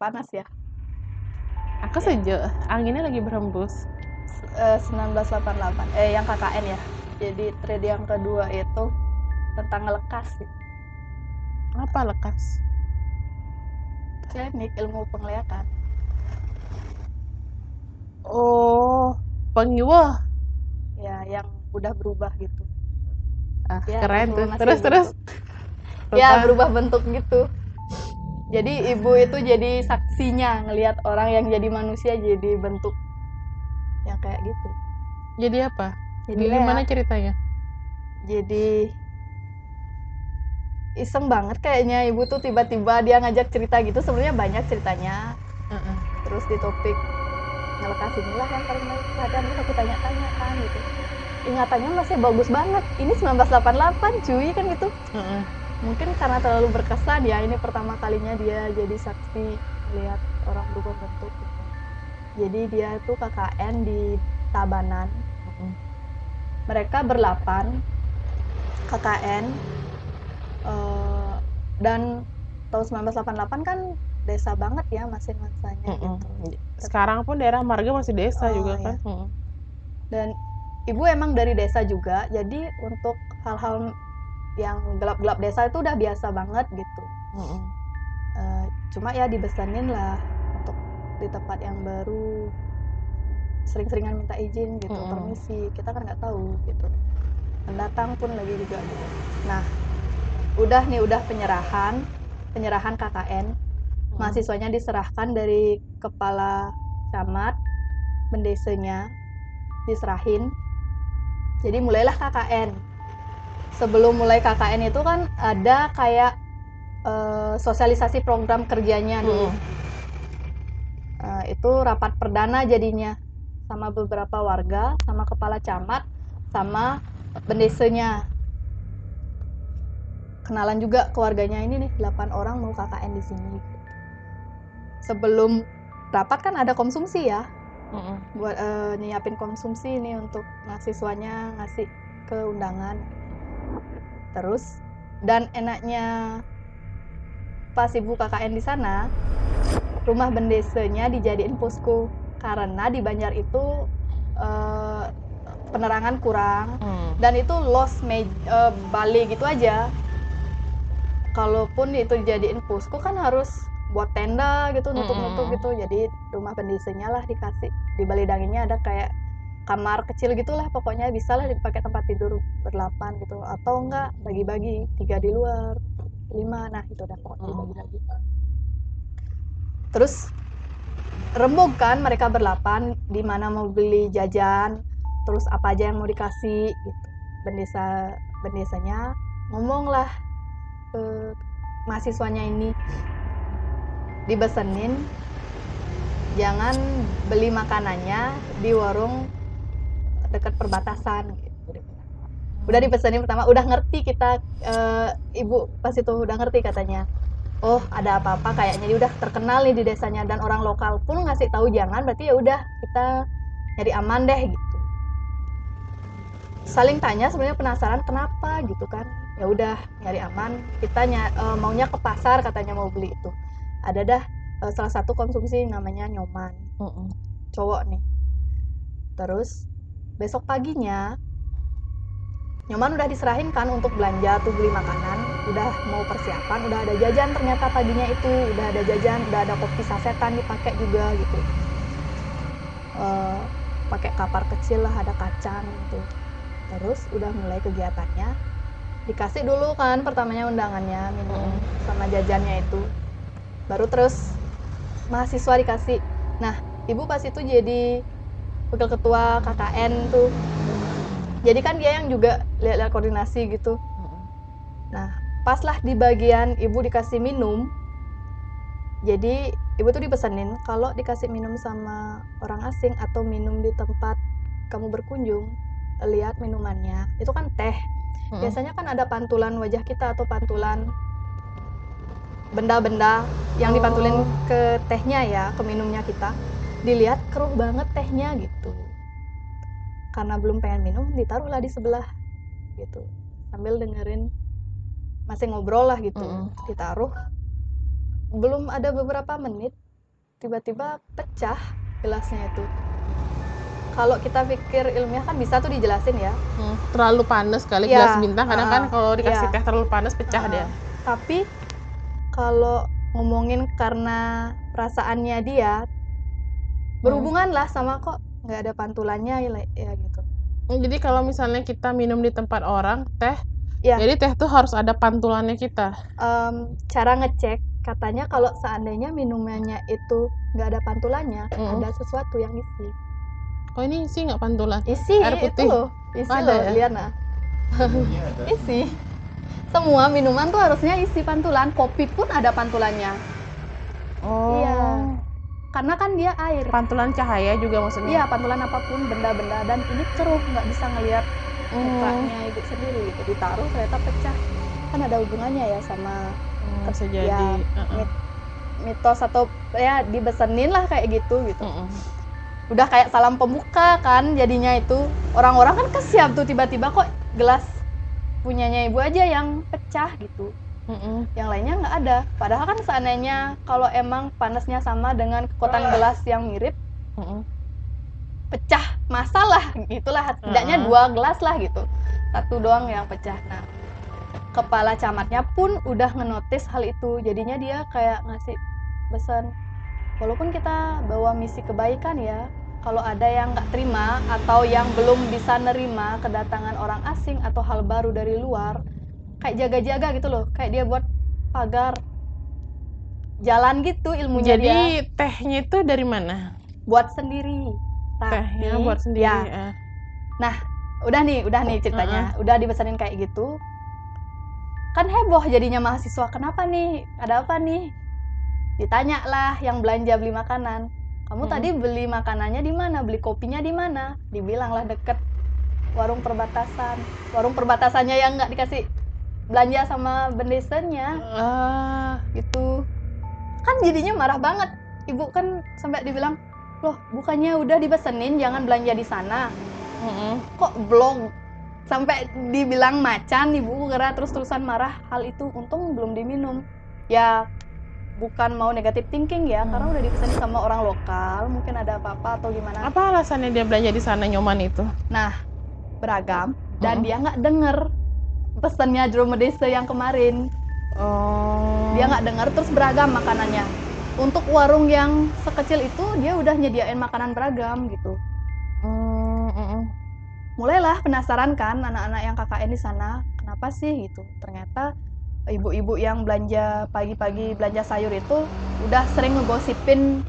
panas ya Aku Ya. sejuk, anginnya lagi berhembus. Eh, 1988 eh yang KKN ya jadi trade yang kedua itu tentang gitu. Apa lekas? teknik ilmu penglihatan Oh, pengiwah. ya yang udah berubah gitu Ah, Ya, keren tuh. transformasi Terus terus. ya berubah bentuk gitu jadi ibu itu jadi saksinya ngelihat orang yang jadi manusia jadi bentuk yang kayak gitu Jadi apa? jadi Gimana ceritanya? jadi iseng banget kayaknya ibu tuh tiba-tiba dia ngajak cerita gitu sebenarnya banyak ceritanya Heeh. terus di topik ngelekas inilah yang paling kadang bisa aku tanya-tanya kan gitu ingatannya masih bagus banget ini 1988 cuy kan gitu Heeh. mungkin karena terlalu berkesan ya ini pertama kalinya dia jadi saksi lihat orang berubah bentuk gitu. jadi dia tuh KKN di Tabanan Heeh. mereka berlapan KKN eh, dan tahun 1988 kan desa banget ya masing-masingnya Heeh. gitu Sekarang pun daerah Marga masih desa Oh, juga iya. kan? Heeh. dan ibu emang dari desa juga jadi untuk hal-hal yang gelap-gelap desa itu udah biasa banget gitu. Heeh. Eh, cuma ya dibesanin lah untuk di tempat yang baru. Sering-seringan minta izin gitu Mm-mm. permisi kita kan nggak tahu gitu. Pendatang pun lagi juga gitu. Nah udah nih udah penyerahan penyerahan KKN mahasiswanya diserahkan dari kepala camat bendesanya diserahin jadi mulailah KKN sebelum mulai KKN itu kan ada kayak eh, sosialisasi program kerjanya dulu Heeh. Eh, itu rapat perdana jadinya sama beberapa warga sama kepala camat sama bendesanya kenalan juga keluarganya ini nih 8 orang mau KKN di sini. Sebelum rapat kan ada konsumsi ya Heeh. buat eh, nyiapin konsumsi ini untuk mahasiswanya ngasih ke undangan terus dan enaknya pas ibu KKN di sana rumah bendesanya dijadiin posko karena di Banjar itu eh, penerangan kurang Hmm. dan itu lost me eh, Bali gitu aja kalaupun itu dijadiin posko kan harus buat tenda gitu nutup-nutup gitu. Jadi rumah pendesanya lah dikasih. Di Bali Danginnya ada kayak kamar kecil gitulah pokoknya bisa lah dipakai tempat tidur berdelapan gitu. Atau enggak bagi-bagi tiga di luar lima. Nah itu udah pokoknya Mm. dibagi-bagi terus rembuk kan mereka berlapan di mana mau beli jajan terus apa aja yang mau dikasih gitu. Bendesa bendesanya ngomong lah ke mahasiswanya ini dibesenin. Jangan beli makanannya di warung dekat perbatasan gitu. Udah dipesenin pertama udah ngerti kita eh, ibu pas itu udah ngerti katanya. Oh ada apa-apa kayaknya. Dia udah terkenal nih di desanya dan orang lokal pun ngasih tahu jangan berarti ya udah kita nyari aman deh gitu. Saling tanya sebenarnya penasaran kenapa? gitu kan. Ya udah nyari aman. Kita eh, maunya ke pasar katanya mau beli itu ada dah eh, salah satu konsumsi namanya nyoman. Heeh. cowok nih. Terus besok paginya nyoman udah diserahin kan untuk belanja tuh beli makanan. Udah mau persiapan udah ada jajan ternyata paginya itu. Udah ada jajan udah ada kopi sasetan dipakai juga gitu. Eh, pakai kapar kecil lah ada kacang gitu. Terus udah mulai kegiatannya. Dikasih dulu kan pertamanya undangannya minum Mm. sama jajannya itu baru terus mahasiswa dikasih. Nah ibu pas itu jadi wakil ketua KKN tuh. Jadi kan dia yang juga lihat-lihat koordinasi gitu. Nah pas lah di bagian ibu dikasih minum. Jadi ibu tuh dipesenin kalau dikasih minum sama orang asing atau minum di tempat kamu berkunjung lihat minumannya. Itu kan teh. Biasanya kan ada pantulan wajah kita atau pantulan benda-benda yang dipantulin Oh. ke tehnya ya ke minumnya kita dilihat keruh banget tehnya gitu. Karena belum pengen minum ditaruhlah di sebelah gitu. Sambil dengerin masih ngobrol lah gitu. Mm-mm. ditaruh. Belum ada beberapa menit tiba-tiba pecah gelasnya itu. Kalau kita pikir ilmiah kan bisa tuh dijelasin ya. Hmm, terlalu panas kali Iya, gelas bintang kadang kan ah, kalau dikasih iya. teh terlalu panas pecah Ah, dia. tapi kalau ngomongin karena perasaannya dia berhubungan lah sama kok nggak ada pantulannya ya, ya gitu Hmm, jadi kalau misalnya kita minum di tempat orang teh Iya. jadi teh tuh harus ada pantulannya kita Em, cara ngecek katanya kalau seandainya minumannya itu nggak ada pantulannya Mm. ada sesuatu yang isi oh ini sih nggak pantulan isi Air itu putih. loh isi Ada loh ya? lihat nah isi semua minuman tuh harusnya isi pantulan. Kopi pun ada pantulannya. Oh. Iya. karena kan dia air. Pantulan cahaya juga maksudnya? Iya pantulan apa pun benda-benda. Dan ini keruh nggak bisa ngelihat Hmm. mukanya ibu sendiri. Gitu ditaruh ternyata pecah. Kan ada hubungannya ya sama Hmm, bisa ya, jadi. Heeh. mit- mitos atau ya dibesenin lah kayak gitu gitu. Mm-mm. udah kayak salam pembuka kan jadinya itu. Orang-orang kan kesiap tuh tiba-tiba kok gelas punyanya ibu aja yang pecah gitu. Mm-mm. yang lainnya nggak ada. Padahal kan seandainya kalau emang panasnya sama dengan kekuatan gelas yang mirip Mm-mm. pecah masalah. Gitulah setidaknya Heeh. dua gelas lah gitu. Satu doang yang pecah. Nah kepala camatnya pun udah ngenotis hal itu. Jadinya dia kayak ngasih pesan walaupun kita bawa misi kebaikan ya kalau ada yang nggak terima atau yang belum bisa nerima kedatangan orang asing atau hal baru dari luar kayak jaga-jaga gitu loh. Kayak dia buat pagar jalan gitu ilmunya jadi dia. tehnya itu dari mana? Buat sendiri. Tehnya Tapi, buat sendiri ya, ah. udah nih udah nih ceritanya. Udah dipesanin kayak gitu. Kan heboh jadinya mahasiswa. Kenapa nih? Ada apa nih? Ditanya lah yang belanja beli makanan kamu Mm-mm. tadi beli makanannya di mana? Beli kopinya di mana? Dibilang lah deket warung perbatasan. Warung perbatasannya yang nggak dikasih belanja sama bendesanya Ah, gitu. Kan jadinya marah banget. Ibu kan sampai dibilang loh bukannya udah dipesenin jangan belanja di sana. Mm-mm. kok blog sampai dibilang macan ibu kira terus-terusan marah. Hal itu untung belum diminum. Ya bukan mau negatif thinking ya Hmm. karena udah dipesanin sama orang lokal mungkin ada apa-apa atau gimana. Apa alasannya dia belanja di sana nyoman itu? Nah beragam dan Mm-mm. dia nggak denger pesannya Dromedese yang kemarin. Oh. Dia nggak dengar terus beragam makanannya. Untuk warung yang sekecil itu dia udah nyediain makanan beragam gitu. Mm, mm-mm. mulailah penasaran kan anak-anak yang KKN di sana kenapa sih gitu. Ternyata ibu-ibu yang belanja pagi-pagi belanja sayur itu udah sering ngegosipin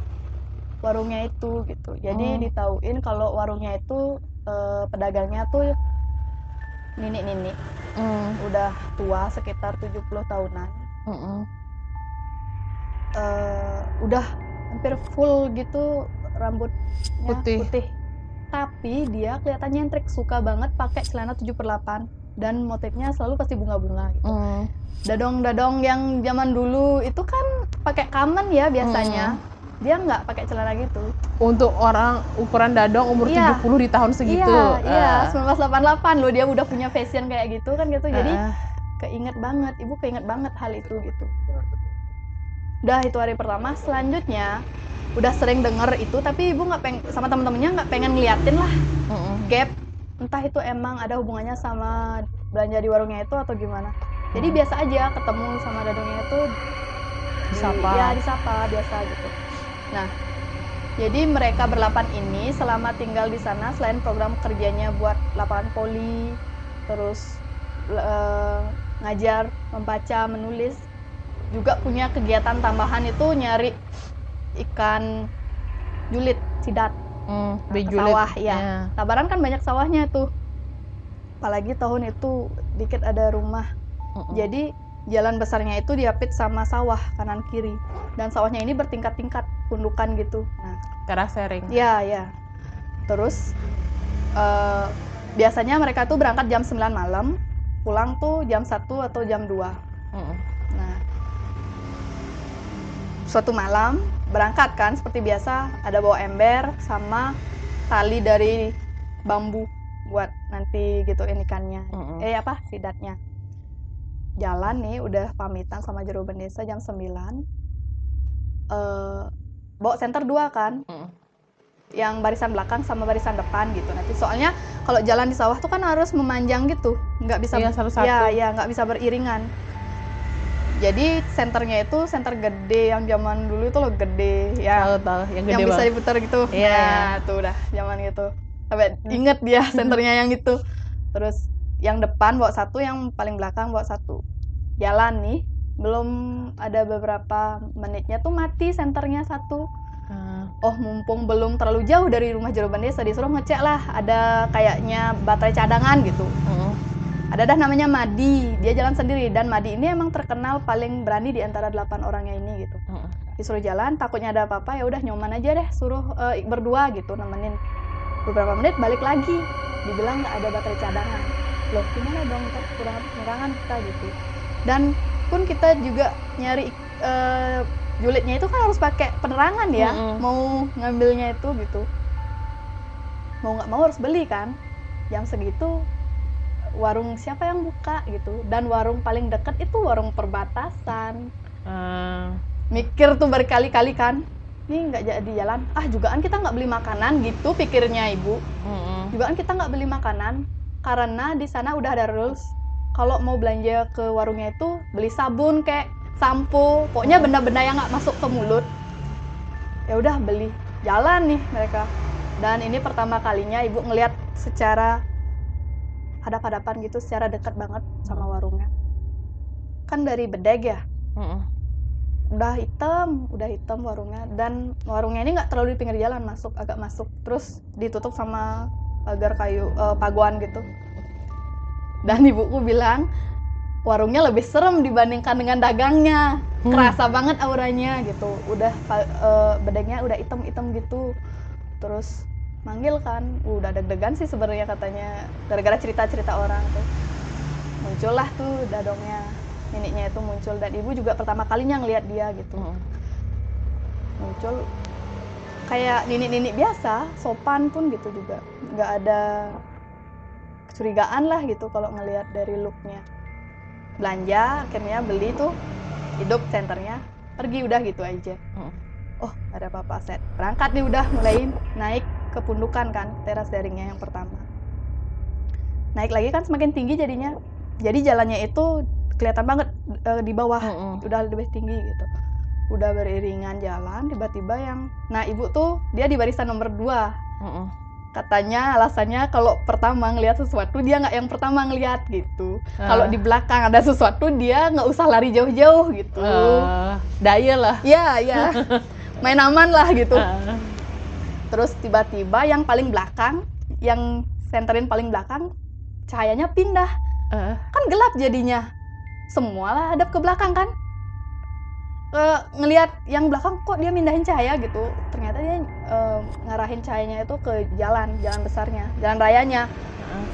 warungnya itu gitu jadi Hmm. ditauin kalau warungnya itu eh, pedagangnya tuh nenek-nenek Mm, udah tua sekitar 70 tahunan mm-mm. eh, udah hampir full gitu rambutnya Putih. Tapi dia kelihatannya nyentrik suka banget pakai celana 7 per 8 dan motifnya selalu pasti bunga-bunga gitu. Mm. Dadong-dadong yang zaman dulu itu kan pakai kamen ya biasanya. Dia nggak pakai celana gitu. untuk orang ukuran dadong umur Iya. 70 di tahun segitu iya, iya, Ah. 1988 loh dia udah punya fashion kayak gitu kan gitu. Jadi Ah, keinget banget, ibu keinget banget hal itu gitu. Udah itu hari pertama, selanjutnya udah sering denger itu tapi ibu nggak pengen sama temen-temennya nggak pengen ngeliatin lah mm-mm. gap entah itu emang ada hubungannya sama belanja di warungnya itu atau gimana jadi Hmm. biasa aja ketemu sama dadongnya itu di- Disapa. ya disapa biasa gitu nah jadi mereka berlapan ini selama tinggal di sana selain program kerjanya buat lapangan poli terus eh, ngajar membaca menulis juga punya kegiatan tambahan itu nyari ikan julit sidat Mm, ke bejulit. sawah ya Ya. Tabaran kan banyak sawahnya tuh. Apalagi tahun itu dikit ada rumah. Mm-mm. Jadi jalan besarnya itu diapit sama sawah kanan kiri. Dan sawahnya ini bertingkat-tingkat gundukan gitu. Nah, teras sharing ya ya. Terus eh, biasanya mereka tuh berangkat jam 9 malam, pulang tuh jam 1 atau jam 2. Mm-mm. Nah, suatu malam berangkat kan seperti biasa ada bawa ember sama tali dari bambu buat nanti gituin ikannya. Mm-mm. Eh apa sidatnya. Jalan nih udah pamitan sama jero desa jam 9. Eh bawa senter dua kan Mm. yang barisan belakang sama barisan depan gitu nanti soalnya kalau jalan di sawah tuh kan harus memanjang gitu nggak bisa Iya, satu-satu. ya ya nggak bisa beriringan jadi senternya itu senter gede yang zaman dulu itu loh gede ya Tahu tahu. Yang gede yang bisa diputar gitu. Iya. nah tuh udah zaman gitu sampai inget dia senternya yang itu. Terus yang depan bawa satu yang paling belakang bawa satu. Jalan nih belum ada beberapa menitnya tuh mati senternya satu. Ah, oh mumpung belum terlalu jauh dari rumah Jeroban Desa disuruh ngecek lah ada kayaknya baterai cadangan gitu. Mm. Ada dah namanya Madi. Dia jalan sendiri. Dan Madi ini emang terkenal paling berani di antara delapan orangnya ini gitu. Mm. disuruh jalan takutnya ada apa-apa ya udah nyoman aja deh. Suruh eh, berdua gitu nemenin. Beberapa menit balik lagi. Dibilang nggak ada baterai cadangan. Loh gimana dong kurang penerangan kita gitu. Dan pun kita juga nyari julidnya itu kan harus pakai penerangan ya. Mm-mm. mau ngambilnya itu gitu. Mau nggak mau harus beli kan. Jam segitu warung siapa yang buka gitu. Dan warung paling deket itu warung perbatasan. Ah, mikir tuh berkali-kali kan ini nggak jadi jalan. Ah jugaan kita nggak beli makanan gitu pikirnya ibu. Mm-mm. jugaan kita nggak beli makanan karena di sana udah ada rules. Kalau mau belanja ke warungnya itu beli sabun kayak sampo. Pokoknya benda-benda yang nggak masuk ke mulut. Ya udah beli. Jalan nih mereka. Dan ini pertama kalinya ibu ngelihat secara hadap-hadapan gitu secara dekat banget sama warungnya. Kan dari bedeg ya? Mm-mm. udah hitam, udah hitam warungnya. Dan warungnya ini nggak terlalu di pinggir jalan masuk agak masuk. Terus ditutup sama pagar kayu eh, paguan gitu. Dan ibuku bilang warungnya lebih serem dibandingkan dengan dagangnya. Hmm. kerasa banget auranya gitu. Udah pa- eh, bedengnya udah hitam-hitam gitu. Terus manggil kan. Udah deg-degan sih sebenarnya katanya. Gara-gara cerita-cerita orang tuh. Muncullah tuh dadongnya. Neneknya itu muncul. Dan ibu juga pertama kalinya ngelihat dia gitu. Mm. muncul kayak nenek-nenek biasa sopan pun gitu juga. Nggak ada kecurigaan lah gitu kalau ngelihat dari looknya. Belanja akhirnya beli tuh. Hidup senternya. Pergi udah gitu aja. Mm. oh ada apa-apa set. Berangkat nih udah mulai naik ke pundukan kan teras daringnya yang pertama. Naik lagi kan semakin tinggi jadinya. Jadi jalannya itu kelihatan banget eh, di bawah. Mm-mm. udah lebih tinggi gitu. Udah beriringan jalan tiba-tiba yang nah ibu tuh dia di barisan nomor dua. Mm-mm. katanya alasannya kalau pertama ngelihat sesuatu dia nggak yang pertama ngelihat gitu. Kalau Ah. di belakang ada sesuatu dia nggak usah lari jauh-jauh gitu. Ah, daya lah. Ya ya main aman lah gitu. Ah. Terus tiba-tiba yang paling belakang yang senterin paling belakang cahayanya pindah. Ah. kan gelap jadinya. Semua lah hadap ke belakang kan. Eh, ngelihat yang belakang kok dia mindahin cahaya? gitu. Ternyata dia eh, ngarahin cahayanya itu ke jalan jalan besarnya jalan rayanya. Ah.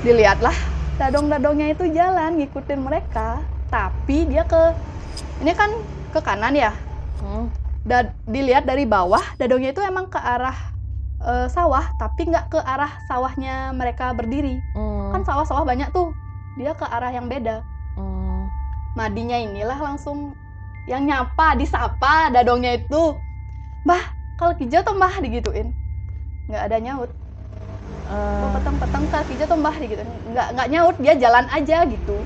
dilihatlah dadong-dadongnya itu jalan ngikutin mereka. Tapi dia ke ini kan ke kanan ya? Mm. Dan dilihat dari bawah dadongnya itu emang ke arah eh, sawah tapi nggak ke arah sawahnya mereka berdiri Mm. kan sawah-sawah banyak tuh dia ke arah yang beda Mm. Madinya inilah langsung yang nyapa, disapa dadongnya itu. Mbah, kalau hijau tuh mbah digituin. Nggak ada nyaut. Ah. peteng-peteng kalau hijau tuh mbah digituin. Nggak, nggak nyaut, dia jalan aja gitu.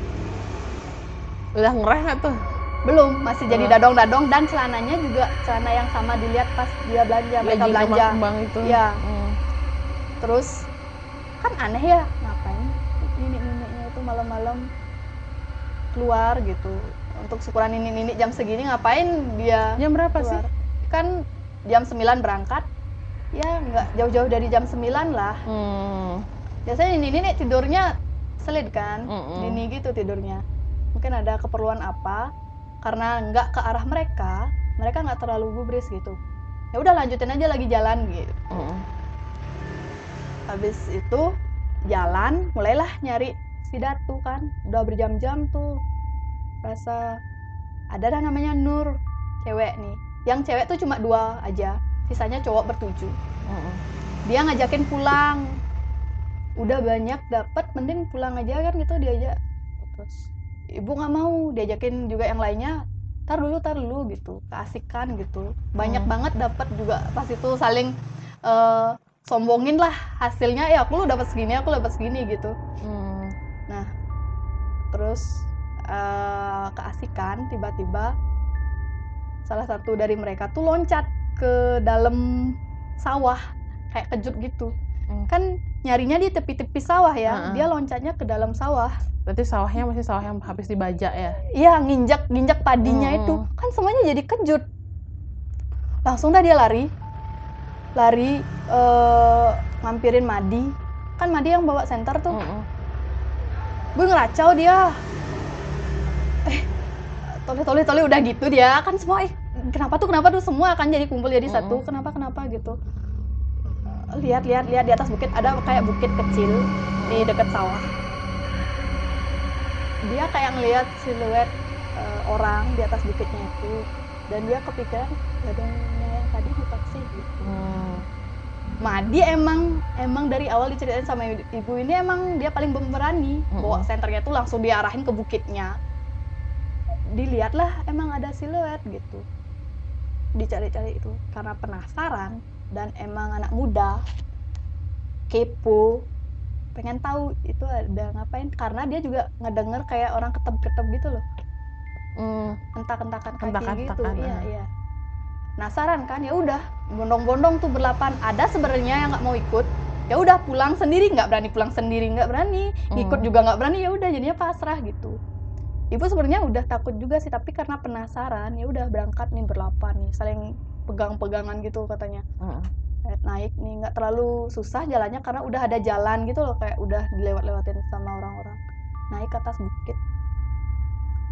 udah ngereh nggak tuh Belum, masih jadi dadong-dadong dan celananya juga celana yang sama dilihat pas dia belanja, mereka Lagi belanja. itu Iya. Mm. Terus kan aneh ya, ngapain nenek-neneknya itu malam-malam keluar gitu. Untuk syukuran nenek-nenek jam segini ngapain dia jam berapa sih keluar. Kan jam 9 berangkat. Ya nggak jauh-jauh dari jam 9 lah. Hmm. Biasanya ini nenek tidurnya selid kan. Mm-mm. Dini gitu tidurnya. Mungkin ada keperluan apa karena nggak ke arah mereka, mereka nggak terlalu gubris gitu. Ya udah lanjutin aja lagi jalan gitu. Mm. Habis itu jalan, mulailah nyari si Datu kan. Udah berjam-jam tuh. Rasa ada dah namanya Nur, cewek nih. Yang cewek tuh cuma dua aja, sisanya cowok bertujuh. Mm. Dia ngajakin pulang. Udah banyak dapat, mending pulang aja kan gitu diajak. Terus ibu nggak mau, diajakin juga yang lainnya. tar dulu tar dulu gitu keasikan gitu banyak Hmm. banget dapat juga pas itu saling eh, sombongin lah hasilnya ya aku lu dapat segini aku dapat segini gitu Hmm. nah terus eh, keasikan tiba-tiba salah satu dari mereka tuh loncat ke dalam sawah kayak kejut gitu Hmm. kan nyarinya di tepi-tepi sawah ya Heeh. dia loncatnya ke dalam sawah Berarti sawahnya masih sawah yang habis dibajak ya? Iya, nginjak nginjak padinya Mm-mm. itu. Kan semuanya jadi kejut. Langsung dah dia lari. Lari eh ngampirin Madi. Kan Madi yang bawa senter tuh. Mm-mm. Gue ngeracau dia. Eh, tole tole tole udah gitu dia. Kan semua eh kenapa tuh kenapa tuh semua akan jadi kumpul jadi satu. Mm-mm. Kenapa kenapa gitu. Lihat lihat lihat di atas bukit ada kayak bukit kecil di dekat sawah. Dia kayak ngelihat siluet eh, orang di atas bukitnya itu dan dia kepikiran gadangnya yang tadi ditaksi gitu. Hmm. Madi emang emang dari awal diceritain sama ibu ini emang dia paling pemberani bawa Mm-mm. senternya tuh langsung diarahin ke bukitnya dilihatlah emang ada siluet gitu dicari-cari itu karena penasaran dan emang anak muda kepo pengen tahu itu ada ngapain. Karena dia juga ngedenger kayak orang ketep-ketep gitu loh. Hmm. entak-entakan kaki Entak-entakan, gitu iya ah. iya. Penasaran kan? Ya udah bondong-bondong tuh berlapan. Ada sebenarnya yang nggak mau ikut ya udah pulang sendiri. Nggak berani pulang sendiri nggak berani. Ikut Hmm. juga nggak berani ya udah jadinya pasrah gitu. Ibu sebenarnya udah takut juga sih tapi karena penasaran ya udah berangkat nih berlapan nih saling pegang-pegangan gitu katanya. Eh, naik nih nggak terlalu susah jalannya karena udah ada jalan gitu loh kayak udah dilewat-lewatin sama orang-orang. Naik ke atas bukit.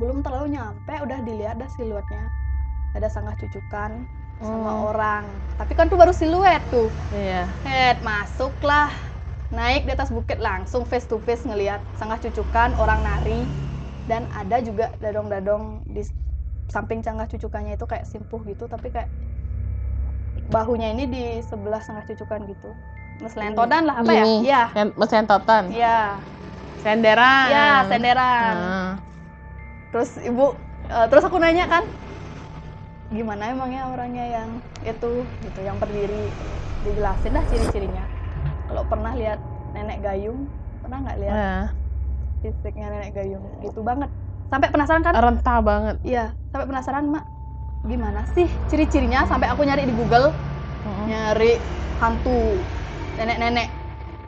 Belum terlalu nyampe udah dilihat dah siluetnya. Ada sanggah cucukan sama Hmm. orang. Tapi kan tuh baru siluet tuh. Iya. Head, masuklah. Naik di atas bukit langsung face to face ngelihat sanggah cucukan orang nari. Dan ada juga dadong-dadong di samping canggah cucukannya itu kayak simpuh gitu tapi kayak bahunya ini di sebelah sanggah cucukan gitu. Meslentodan lah apa ya? Gini. iya. Sen- Mesentotan. iya. Senderan. iya senderan. Ah. terus ibu eh, terus aku nanya kan gimana emangnya orangnya yang itu gitu yang berdiri? Dijelasin dah ciri-cirinya. Kalau pernah lihat nenek gayung pernah nggak lihat? Nah, fisiknya nenek gayung gitu banget. Sampai penasaran kan? Rentah banget. iya sampai penasaran mak gimana sih ciri-cirinya sampai aku nyari di Google Mm-mm. nyari hantu nenek-nenek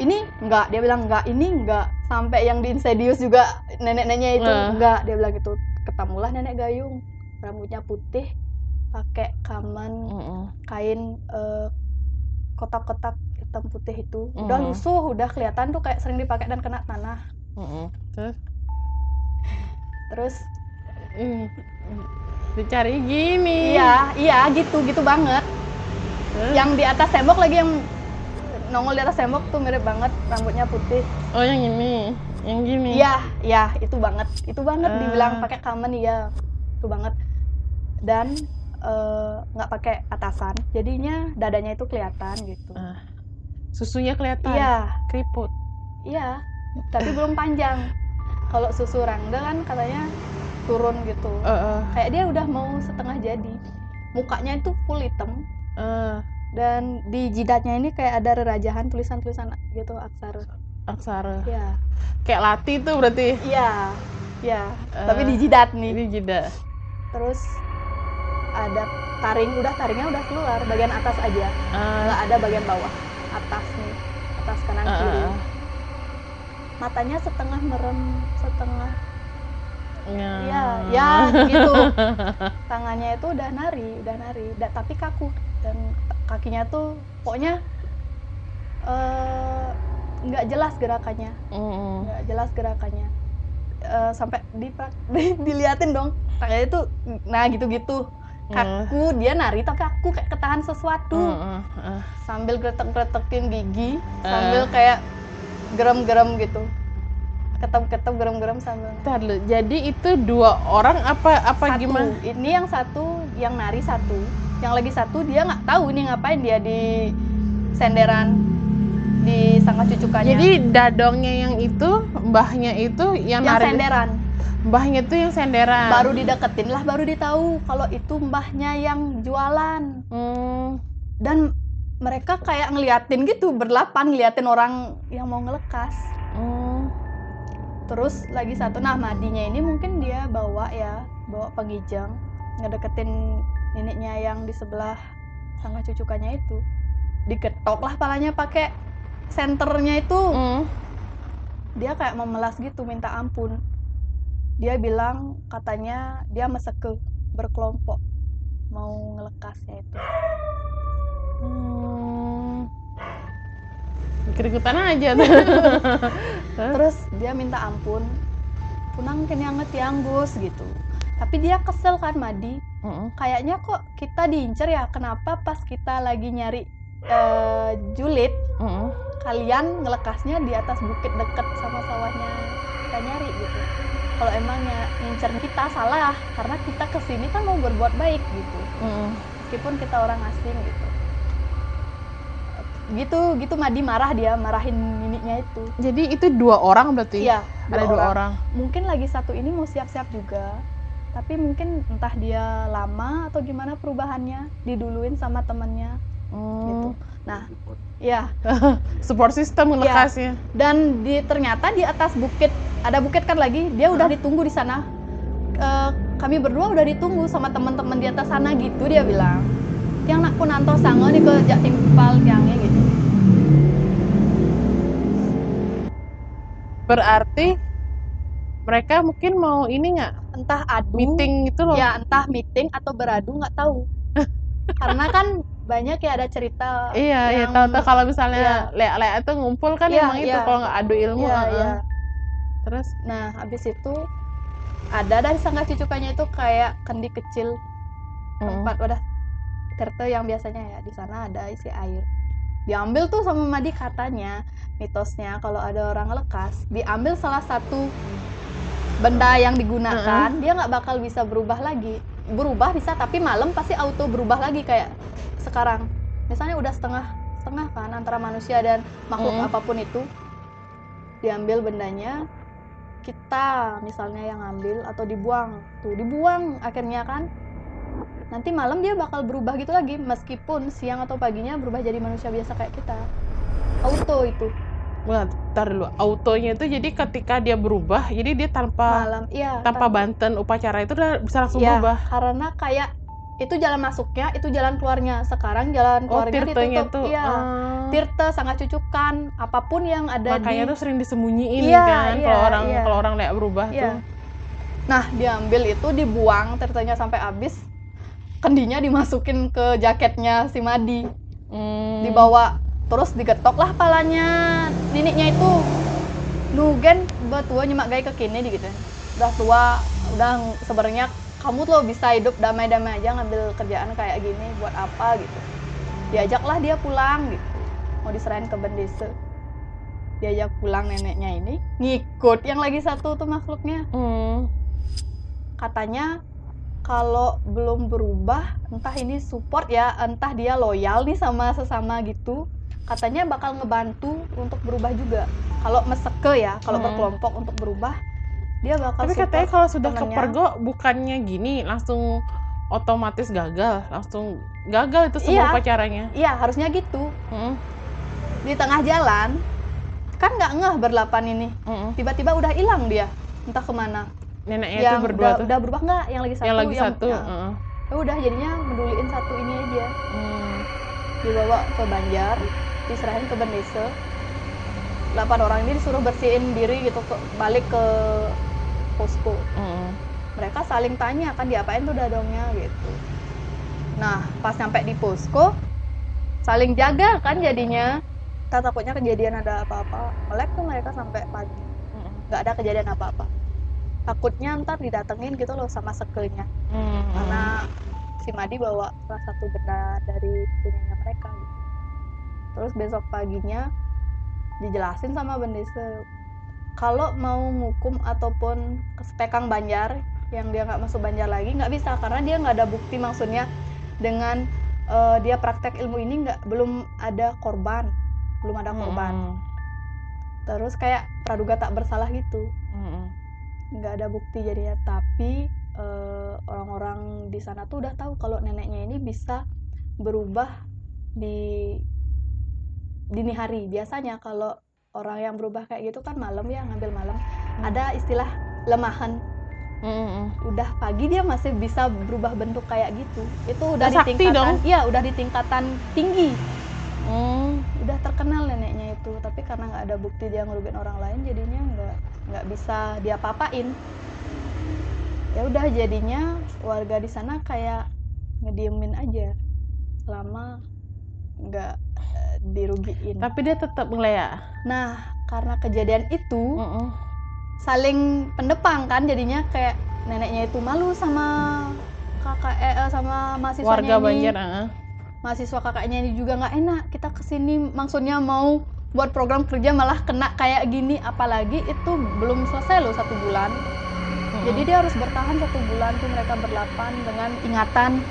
ini enggak dia bilang enggak ini enggak sampai yang di Insidious juga nenek-neneknya itu Nah. enggak dia bilang gitu ketemulah nenek gayung rambutnya putih pakai kaman Mm-mm. kain eh, kotak-kotak hitam putih itu udah Mm. lusuh udah kelihatan tuh kayak sering dipakai dan kena tanah Mm-mm. Terus terus dicari gini. iya iya gitu gitu banget Terus? yang di atas tembok lagi yang nongol di atas tembok tuh mirip banget rambutnya putih Oh yang ini, yang gini. Iya, iya itu banget, itu banget Ah. dibilang pakai kamen iya, itu banget. Dan eh, nggak pakai atasan, jadinya dadanya itu kelihatan gitu. Ah. Susunya kelihatan. Iya, Keriput. iya, tapi belum panjang. Kalau susu rangda kan katanya turun gitu. Eh, eh, Kayak dia udah mau setengah jadi. Mukanya itu full hitam eh, dan di jidatnya ini kayak ada rerajahan tulisan-tulisan gitu aksara. aksara. Iya, Kayak lati tuh berarti. iya, iya. Tapi Eh, di jidat nih. Ini jeda. terus ada taring udah taringnya udah keluar bagian atas aja nggak ada bagian bawah atas nih atas kanan ah, kiri. Matanya setengah merem setengah Ya. ya ya gitu tangannya itu udah nari udah nari da- tapi kaku dan kakinya tuh pokoknya eh, nggak jelas gerakannya nggak jelas gerakannya Eh, sampai di, diliatin dong tangannya itu nah gitu-gitu Ya. kaku dia nari tapi aku kayak ketahan sesuatu. Ah. sambil gretek-gretekin gigi Eh. sambil kayak gerem-gerem gitu ketep-ketep gerem-gerem sambil Ntar dulu, jadi itu dua orang apa apa satu gimana? ini yang satu yang nari satu yang lagi satu dia nggak tahu ini ngapain dia di senderan di sangka cucukannya Jadi dadongnya yang itu, mbahnya itu yang yang nari. senderan Mbahnya tuh yang senderan. baru dideketin lah baru ditahu kalau itu mbahnya yang jualan Hmm. dan mereka kayak ngeliatin gitu berlapan ngeliatin orang yang mau ngelekas. Hmm. terus lagi satu nah madinya ini mungkin dia bawa ya bawa pengijang ngedeketin neneknya yang di sebelah sangka cucukannya itu. Diketok lah palanya pakai senternya itu. Hmm. dia kayak memelas gitu minta ampun. Dia bilang katanya dia meseke berkelompok mau ngelekasnya itu Hmm. Ikut-ikutan aja tuh. Terus dia minta ampun punang kene anget yang Gus gitu tapi dia kesel kan Madi Mm-mm. kayaknya kok kita diincer ya kenapa pas kita lagi nyari eh, julid Mm-mm. kalian ngelekasnya di atas bukit deket sama sawahnya kita nyari gitu kalau emangnya ngincer kita salah karena kita ke sini kan mau berbuat baik gitu Mm-mm. meskipun kita orang asing gitu gitu gitu Madi marah dia marahin niniknya itu. Jadi itu dua orang berarti? iya Ada dua orang. mungkin lagi satu ini mau siap-siap juga tapi mungkin entah dia lama atau gimana perubahannya diduluin sama temennya. Hmm. gitu. Nah ya Support system ngelekasnya. dan di ternyata di atas bukit ada bukit kan lagi dia udah ditunggu di sana. Eh, kami berdua udah ditunggu sama teman-teman di atas sana gitu dia bilang yang nak kunanto sango di ke jak timpal tiangnya gitu Berarti mereka mungkin mau ini nggak? Entah adu. Meeting gitu loh. ya entah meeting atau beradu nggak tahu. Karena kan banyak ya ada cerita. Iya, iya yang- tahu-tahu kalau misalnya lea-lea itu ngumpul kan Iya, emang itu iya. kalau nggak adu ilmu. Iya, iya. Terus? Nah, habis itu ada dari sangga cucukannya itu kayak kendi kecil. Mm, tempat terte yang biasanya ya di sana ada isi air. Diambil tuh sama Madi katanya mitosnya kalau ada orang lekas, diambil salah satu benda yang digunakan, dia nggak bakal bisa berubah lagi. Berubah bisa tapi malam pasti auto berubah lagi kayak sekarang. Misalnya udah setengah setengah kan antara manusia dan makhluk Mm. apa pun itu. Diambil bendanya, kita misalnya yang ambil atau dibuang tuh dibuang akhirnya kan nanti malam dia bakal berubah gitu lagi meskipun siang atau paginya berubah jadi manusia biasa kayak kita auto itu Wah, ntar dulu. Autonya itu jadi ketika dia berubah, jadi dia tanpa malam iya tanpa tapi- banten upacara itu udah bisa langsung iya, berubah. karena kayak itu jalan masuknya itu jalan keluarnya sekarang jalan Oh, keluarnya tirtanya ditutup tuh. iya ah. tirte sangat cucukan apa pun yang ada Makanya di tuh sering disembunyiin Iya, kan iya, kalau orang iya. kalau orang lihat berubah Iya. tuh. Nah, diambil itu dibuang tirtanya sampai habis. Kendinya dimasukin ke jaketnya si Madi. Hmm. Dibawa terus digetok lah palanya niniknya itu. Nugen betua nyemak gaya ke kini gitu. Udah tua, udah sebenarnya kamu tuh bisa hidup damai-damai aja ngambil kerjaan kayak gini buat apa gitu. Diajaklah dia pulang gitu. Mau diserahin ke bendese. Diajak pulang neneknya ini ngikut yang lagi satu tuh makhluknya Hmm. katanya kalau belum berubah entah ini support ya entah dia loyal nih sama sesama gitu katanya bakal ngebantu untuk berubah juga kalau meseke ya kalau Hmm. berkelompok untuk berubah dia bakal Tapi katanya kalau sudah temennya. kepergok bukannya gini langsung otomatis gagal, langsung gagal itu semua Iya. upacaranya. iya harusnya gitu Hmm. di tengah jalan kan nggak ngeh berlapan ini Hmm. tiba-tiba udah hilang dia entah ke mana Neneknya yang itu berdua udah, tuh. udah berubah nggak yang lagi satu yang lagi satu. ya, heeh. ya udah jadinya meduliin satu ini aja Hmm. dibawa ke Banjar diserahin ke Bendese delapan orang ini disuruh bersihin diri gitu ke, balik ke posko Hmm. mereka saling tanya kan diapain tuh dadongnya gitu nah pas sampai di posko saling jaga kan jadinya kita takutnya kejadian ada apa-apa melek tuh mereka sampai pagi Hmm. nggak ada kejadian apa-apa takutnya ntar didatengin gitu loh sama sekelnya Hmm. karena si Madi bawa salah satu benda dari punyanya mereka gitu. Terus besok paginya dijelasin sama Bendese kalau mau ngukum ataupun ke Spekang Banjar yang dia nggak masuk Banjar lagi nggak bisa karena dia nggak ada bukti maksudnya dengan eh, dia praktek ilmu ini nggak belum ada korban belum ada korban Hmm. terus kayak praduga tak bersalah gitu Hmm. Nggak ada bukti jadinya. Tapi eh, orang-orang di sana tuh udah tahu kalau neneknya ini bisa berubah di dini hari. Biasanya kalau orang yang berubah kayak gitu kan malam ya ngambil malam. Hmm. ada istilah lemahan. Mm-mm. udah pagi dia masih bisa berubah bentuk kayak gitu. Itu udah di tingkatan iya udah di tingkatan tinggi. Mm. udah terkenal neneknya itu tapi karena nggak ada bukti dia ngerugiin orang lain jadinya nggak nggak bisa dia papain ya udah jadinya warga di sana kayak ngediemin aja selama nggak eh, dirugiin Tapi dia tetap ngeliat. nah karena kejadian itu Mm-mm. saling pendepang kan jadinya kayak neneknya itu malu sama kakak eh, eh, sama mahasiswanya Warga ini Banjar. ah. mahasiswa kakaknya ini juga nggak enak kita ke sini maksudnya mau buat program kerja malah kena kayak gini apalagi itu belum selesai loh satu bulan Mm-mm. jadi dia harus bertahan satu bulan tuh mereka berlapan dengan ingatan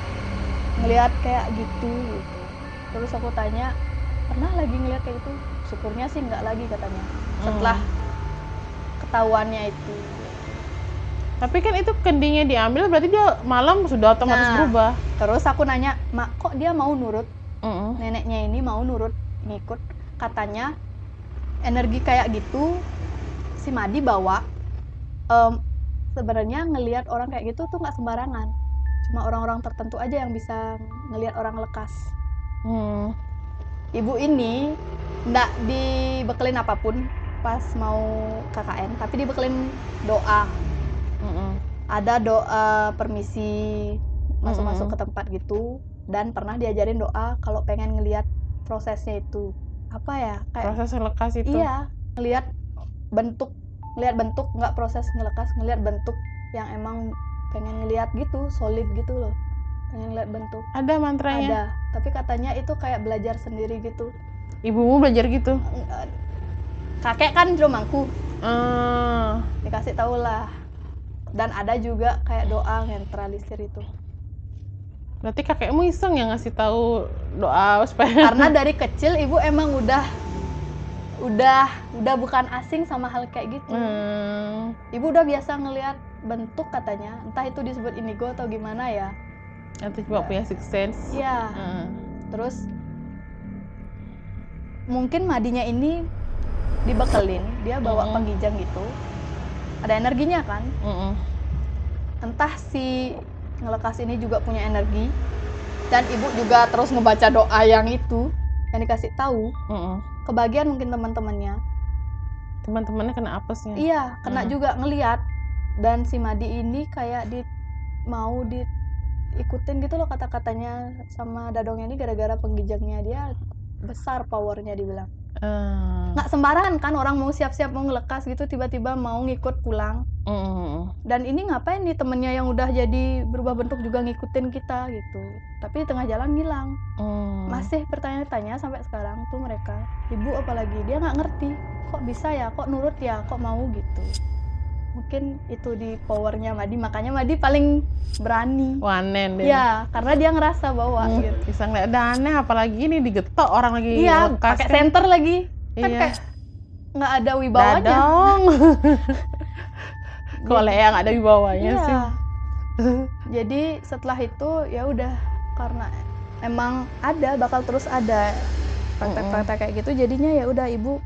ngelihat kayak gitu, gitu terus aku tanya pernah lagi ngelihat kayak gitu syukurnya sih nggak lagi katanya setelah ketahuannya itu Tapi kan itu kendingnya diambil berarti dia malam sudah otomatis Nah. berubah. terus aku nanya mak kok dia mau nurut Mm-mm. neneknya ini mau nurut ngikut katanya energi kayak gitu si Madi bawa em, sebenarnya ngelihat orang kayak gitu tuh nggak sembarangan cuma orang-orang tertentu aja yang bisa ngelihat orang lekas Hmm. ibu ini ndak dibekelin apa pun pas mau KKN tapi dibekelin doa Mm-mm. ada doa permisi masuk-masuk Mm-mm. ke tempat gitu dan pernah diajarin doa kalau pengen ngelihat prosesnya itu apa ya kayak Proses lekas itu. iya ngelihat bentuk ngelihat bentuk nggak proses ngelekas ngelihat bentuk yang emang pengen ngelihat gitu solid gitu loh pengen ngelihat bentuk Ada mantranya. ada tapi katanya itu kayak belajar sendiri gitu Ibumu belajar gitu. kakek kan romangku Ah. dikasih tahu lah dan ada juga kayak doa netralisir itu Berarti kakekmu iseng yang ngasih tahu doa supaya karena dari kecil ibu emang udah udah udah bukan asing sama hal kayak gitu Hmm. ibu udah biasa ngelihat bentuk katanya entah itu disebut indigo atau gimana ya Nanti coba punya six sense. iya Hmm. terus mungkin madinya ini dibekelin dia bawa Mm-mm. penggijang gitu ada energinya kan Mm-mm. entah si ngelekas ini juga punya energi dan ibu juga terus ngebaca doa yang itu yang dikasih tahu Mm-mm. kebagian mungkin teman-temannya Teman-temannya kena apesnya. iya kena Hmm. juga ngeliat dan si Madi ini kayak di mau diikutin gitu loh kata-katanya sama Dadongnya ini gara-gara penggijangnya dia besar powernya dibilang Ah. nggak sembarangan kan orang mau siap-siap mau ngelekas gitu tiba-tiba mau ngikut pulang. Mm-mm. dan ini ngapain nih temennya yang udah jadi berubah bentuk juga ngikutin kita gitu. Tapi di tengah jalan ngilang Mm. masih bertanya-tanya sampai sekarang tuh mereka. Ibu apalagi dia nggak ngerti. Kok bisa ya? Kok nurut ya? Kok mau gitu mungkin itu di powernya Madi makanya Madi paling berani Wanen deh. ya karena dia ngerasa bahwa Hmm, gitu Bisa ngeliat ada aneh apalagi ini digetok orang lagi iya pakai kan. center lagi kan Iya. kayak nggak ada wibawanya. Kok Lea nggak ada wibawanya Iya. sih? jadi setelah itu ya udah karena emang ada bakal terus ada praktek-praktek kayak gitu jadinya ya udah ibu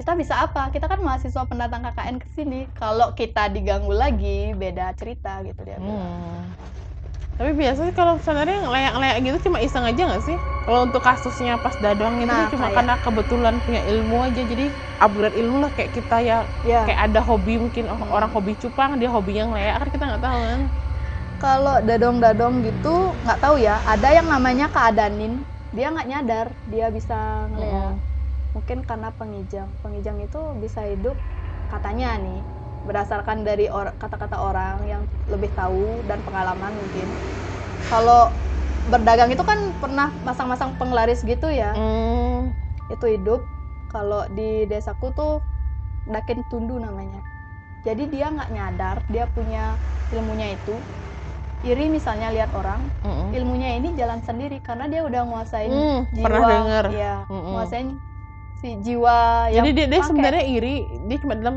kita bisa apa kita kan mahasiswa pendatang KKN ke sini kalau kita diganggu lagi beda cerita gitu dia bilang. Hmm. Tapi biasanya kalau sebenarnya ngelayak-ngelayak gitu cuma iseng aja nggak sih? Kalau untuk kasusnya pas dadong itu Nah, cuma kayak- karena kebetulan punya ilmu aja, jadi upgrade ilmu lah kayak kita ya ya kayak ada hobi mungkin oh, orang hobi cupang dia hobinya ngelayak kan kita nggak tahu kan? kalau dadong-dadong gitu nggak tahu ya ada yang namanya keadanin dia nggak nyadar dia bisa ngeliat Mm-mm. Mungkin karena pengijang pengijang itu bisa hidup katanya nih berdasarkan dari or- kata-kata orang yang lebih tahu dan pengalaman mungkin kalau berdagang itu kan pernah masang-masang penglaris gitu ya Hmm. itu hidup kalau di desaku tuh dakin tundu namanya jadi dia nggak nyadar dia punya ilmunya itu iri misalnya lihat orang Mm-mm. ilmunya ini jalan sendiri karena dia udah nguasain Hmm, jiwa pernah denger. ya Mm-mm. nguasain si jiwa yang Jadi dia, dia sebenarnya iri, dia cuma dalam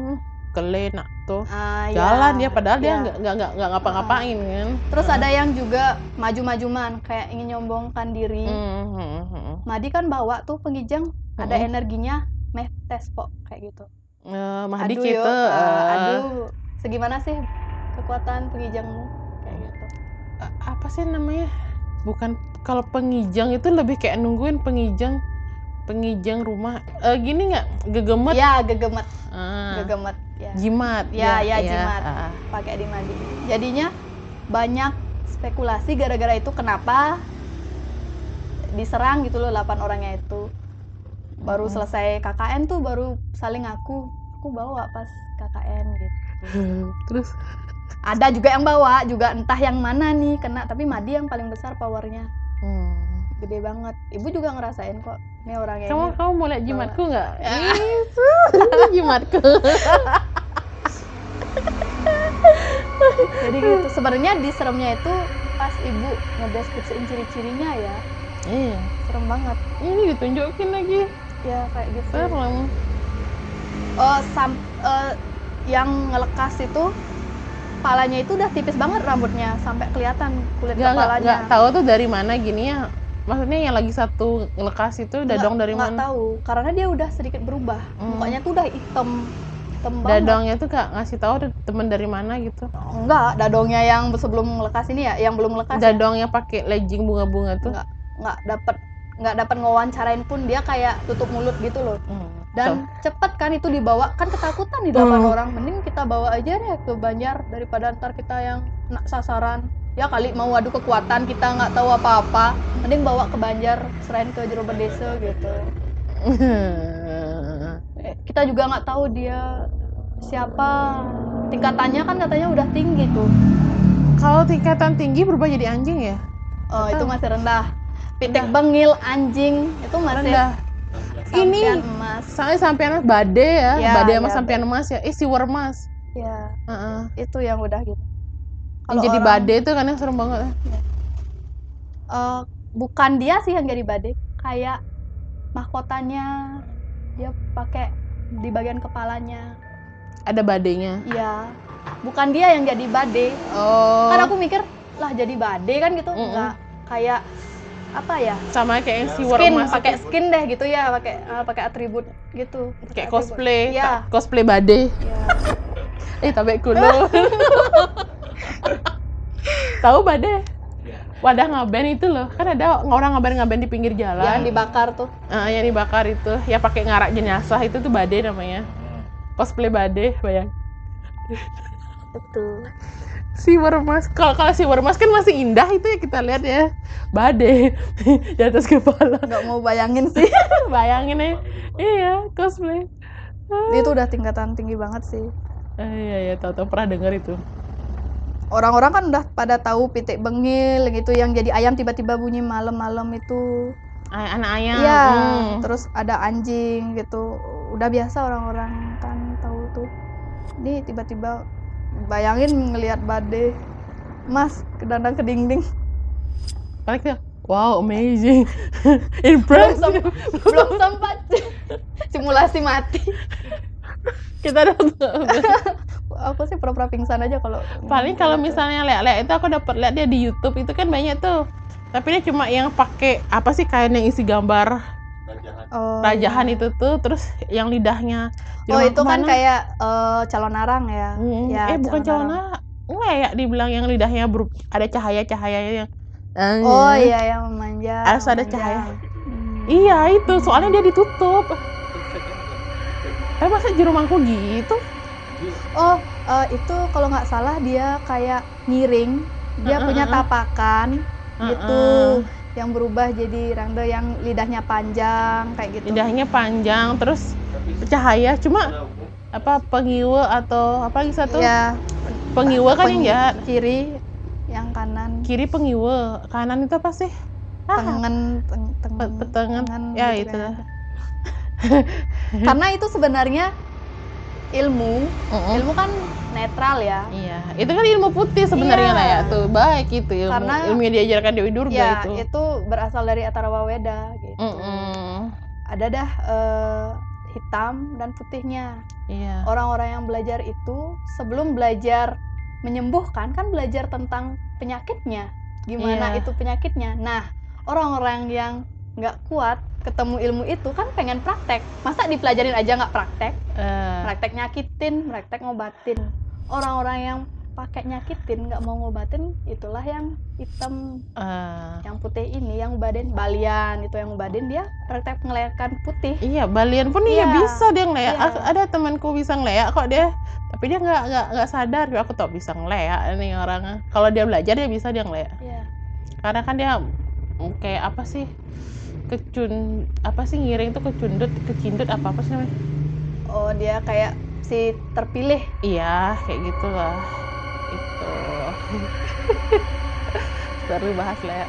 kele nak tuh Ah, jalan ya, dia padahal dia ya. nggak nggak nggak nggak ngapa-ngapain kan Terus ada yang juga maju-majuman kayak ingin nyombongkan diri. Hmm, hmm, hmm. Madi kan bawa tuh pengijang ada Mm-mm. energinya meh tes kok kayak gitu. Eh, Mahdi Aduh, kita yuk, ah, eh, aduh, segimana sih kekuatan pengijangmu kayak gitu. eh, apa sih namanya bukan kalau pengijang itu lebih kayak nungguin pengijang pengijang rumah Eh, gini nggak gegemet Ya, gegemet, Ah, gegemet. Ya. jimat Ya, ya, jimat. ah. pakai di Madi. Jadinya banyak spekulasi gara-gara itu kenapa diserang gitu loh 8 orangnya itu. Baru Mm. selesai KKN tuh baru saling ngaku, aku bawa pas KKN gitu. terus Ada juga yang bawa, juga entah yang mana nih kena, tapi Madi yang paling besar powernya. hmm. Gede banget. Ibu juga ngerasain kok. Ini orangnya kamu ini. kamu mau lihat jimatku nggak Ya. itu jimatku Jadi gitu. Sebenarnya di seremnya itu pas ibu ngedeskripsiin ciri-cirinya ya. iya Serem banget. ini ditunjukin lagi Ya kayak gitu. serem Oh, sam eh, yang ngelekas itu kepalanya itu udah tipis banget rambutnya sampai kelihatan kulit nggak kepalanya. nggak tahu tuh dari mana gini ya maksudnya yang lagi satu ngelekas itu dadong dari nggak mana tahu karena dia udah sedikit berubah. Hmm. Mukanya tuh udah hitam. Hitam banget. dadongnya tuh gak ngasih tahu temen dari mana gitu Enggak, dadongnya yang sebelum ngelekas ini ya, yang belum ngelekas. ya. dadongnya pakai legging bunga-bunga tuh Enggak, enggak dapat nggak dapat ngewawancarain pun dia kayak tutup mulut gitu loh. Hmm. Dan cepet kan itu dibawa kan ketakutan di delapan Hmm. orang. Mending kita bawa aja deh ke Banjar daripada ntar kita yang kena sasaran. Ya kali mau adu kekuatan kita nggak tahu apa-apa. Mending bawa ke Banjar serain ke jero desa gitu. Eh, Kita juga nggak tahu dia siapa. Tingkatannya kan katanya udah tinggi tuh. kalau tingkatan tinggi berubah jadi anjing ya Oh itu Tahu. masih rendah. Pitik bengil, anjing itu masih rendah ini emas. soalnya sampean bade ya, Ya, bade sama ya, sampean emas ya eh si mas Ya Heeh. itu yang udah gitu. Yang jadi orang- bade itu kan yang serem banget. Eh, bukan dia sih yang jadi badai. Kayak mahkotanya dia pakai di bagian kepalanya. Ada badenya iya. Bukan dia yang jadi badai. Oh. Kan aku mikir lah jadi badai kan gitu. Mm-mm. enggak. Kayak apa ya? Sama kayak yang si skin pakai skin deh gitu ya pakai eh, pakai atribut gitu. Kayak Atribut. cosplay iya. cosplay bade iya. eh tapi kulo tahu bade wadah ngaben itu loh. Kan ada orang ngaben-ngaben di pinggir yang jalan dibakar tuh. Ah, yang dibakar itu. Ya pakai ngarak jenazah itu tuh bade namanya. Cosplay bade bayang. Itu si Wermas kalau kalau si Wermas kan masih indah itu ya kita lihat ya. Bade di atas kepala. Nggak mau bayangin sih. Bayangin ya. Iya cosplay. Itu udah tingkatan tinggi banget sih. Ah, iya iya tahu pernah dengar itu orang-orang kan udah pada tahu pitik bengil gitu yang jadi ayam tiba-tiba bunyi malam-malam itu anak ayam Iya, hmm. terus ada anjing gitu. Udah biasa orang-orang kan tahu tuh. Ini tiba-tiba bayangin ngelihat badai. Mas, kedandang ke dinding. kita wow amazing Belum, impressive sem- belum sempat simulasi mati. kita udah Aku sih pura-pura pingsan aja kalau paling kalau misalnya lihat-lihat itu aku dapat lihat dia di YouTube itu kan banyak tuh tapi dia cuma yang pakai apa sih kain yang isi gambar oh, rajahan itu tuh terus yang lidahnya Oh, itu kan ke mana? kayak eh, calon arang ya. Hmm, Ya, eh bukan calon calon enggak ya dibilang yang lidahnya beru- ada cahaya-cahayanya yang Oh iya yang memanjang. Harus ada memanjang. cahaya. Hmm. Iya itu, soalnya dia ditutup. Tapi masa juru mangku gitu? Oh, eh, itu kalau nggak salah dia kayak miring. Dia Heeh, punya heeh. tapakan gitu Heeh. yang berubah jadi rangda yang lidahnya panjang kayak gitu. Lidahnya panjang, terus cahaya. Cuma apa pengiwe atau apa lagi satu? Iya, pengiwe kan yang peng- jahat. kiri, yang kanan Kiri pengiwe, kanan itu apa sih? Ah, tengen, teng, teng- tengen Ya gitu itu. kan. Karena itu sebenarnya ilmu, Mm-mm. ilmu kan netral ya. Iya, itu kan ilmu putih sebenarnya Iya. ya tuh baik itu ilmu, Karena- ilmu yang diajarkan Dewi Durga Ya, itu. itu berasal dari Atarawa Weda gitu. Mm-mm. ada dah eh, hitam dan putihnya. iya Orang-orang yang belajar itu sebelum belajar menyembuhkan kan belajar tentang penyakitnya, gimana Iya. itu penyakitnya. Nah, orang-orang yang nggak kuat ketemu ilmu itu kan pengen praktek. Masa dipelajarin aja nggak praktek? Eh, Praktek nyakitin, praktek ngobatin. Orang-orang yang pakai nyakitin nggak mau ngobatin itulah yang hitam eh, yang putih ini yang baden balian itu yang baden dia praktek ngelekan putih iya balian pun iya Iya. bisa dia ngeleak Iya. Aku- ada temanku bisa ngeleak kok dia tapi dia nggak nggak nggak sadar aku tau bisa ngeleak nih orang kalau dia belajar dia bisa dia ngeleak Iya. karena kan dia mm, kayak apa sih kecun apa sih ngiring tuh kecundut kecindut apa apa sih namanya? Oh dia kayak si terpilih. Iya kayak gitulah. Itu. Seru bahas lah ya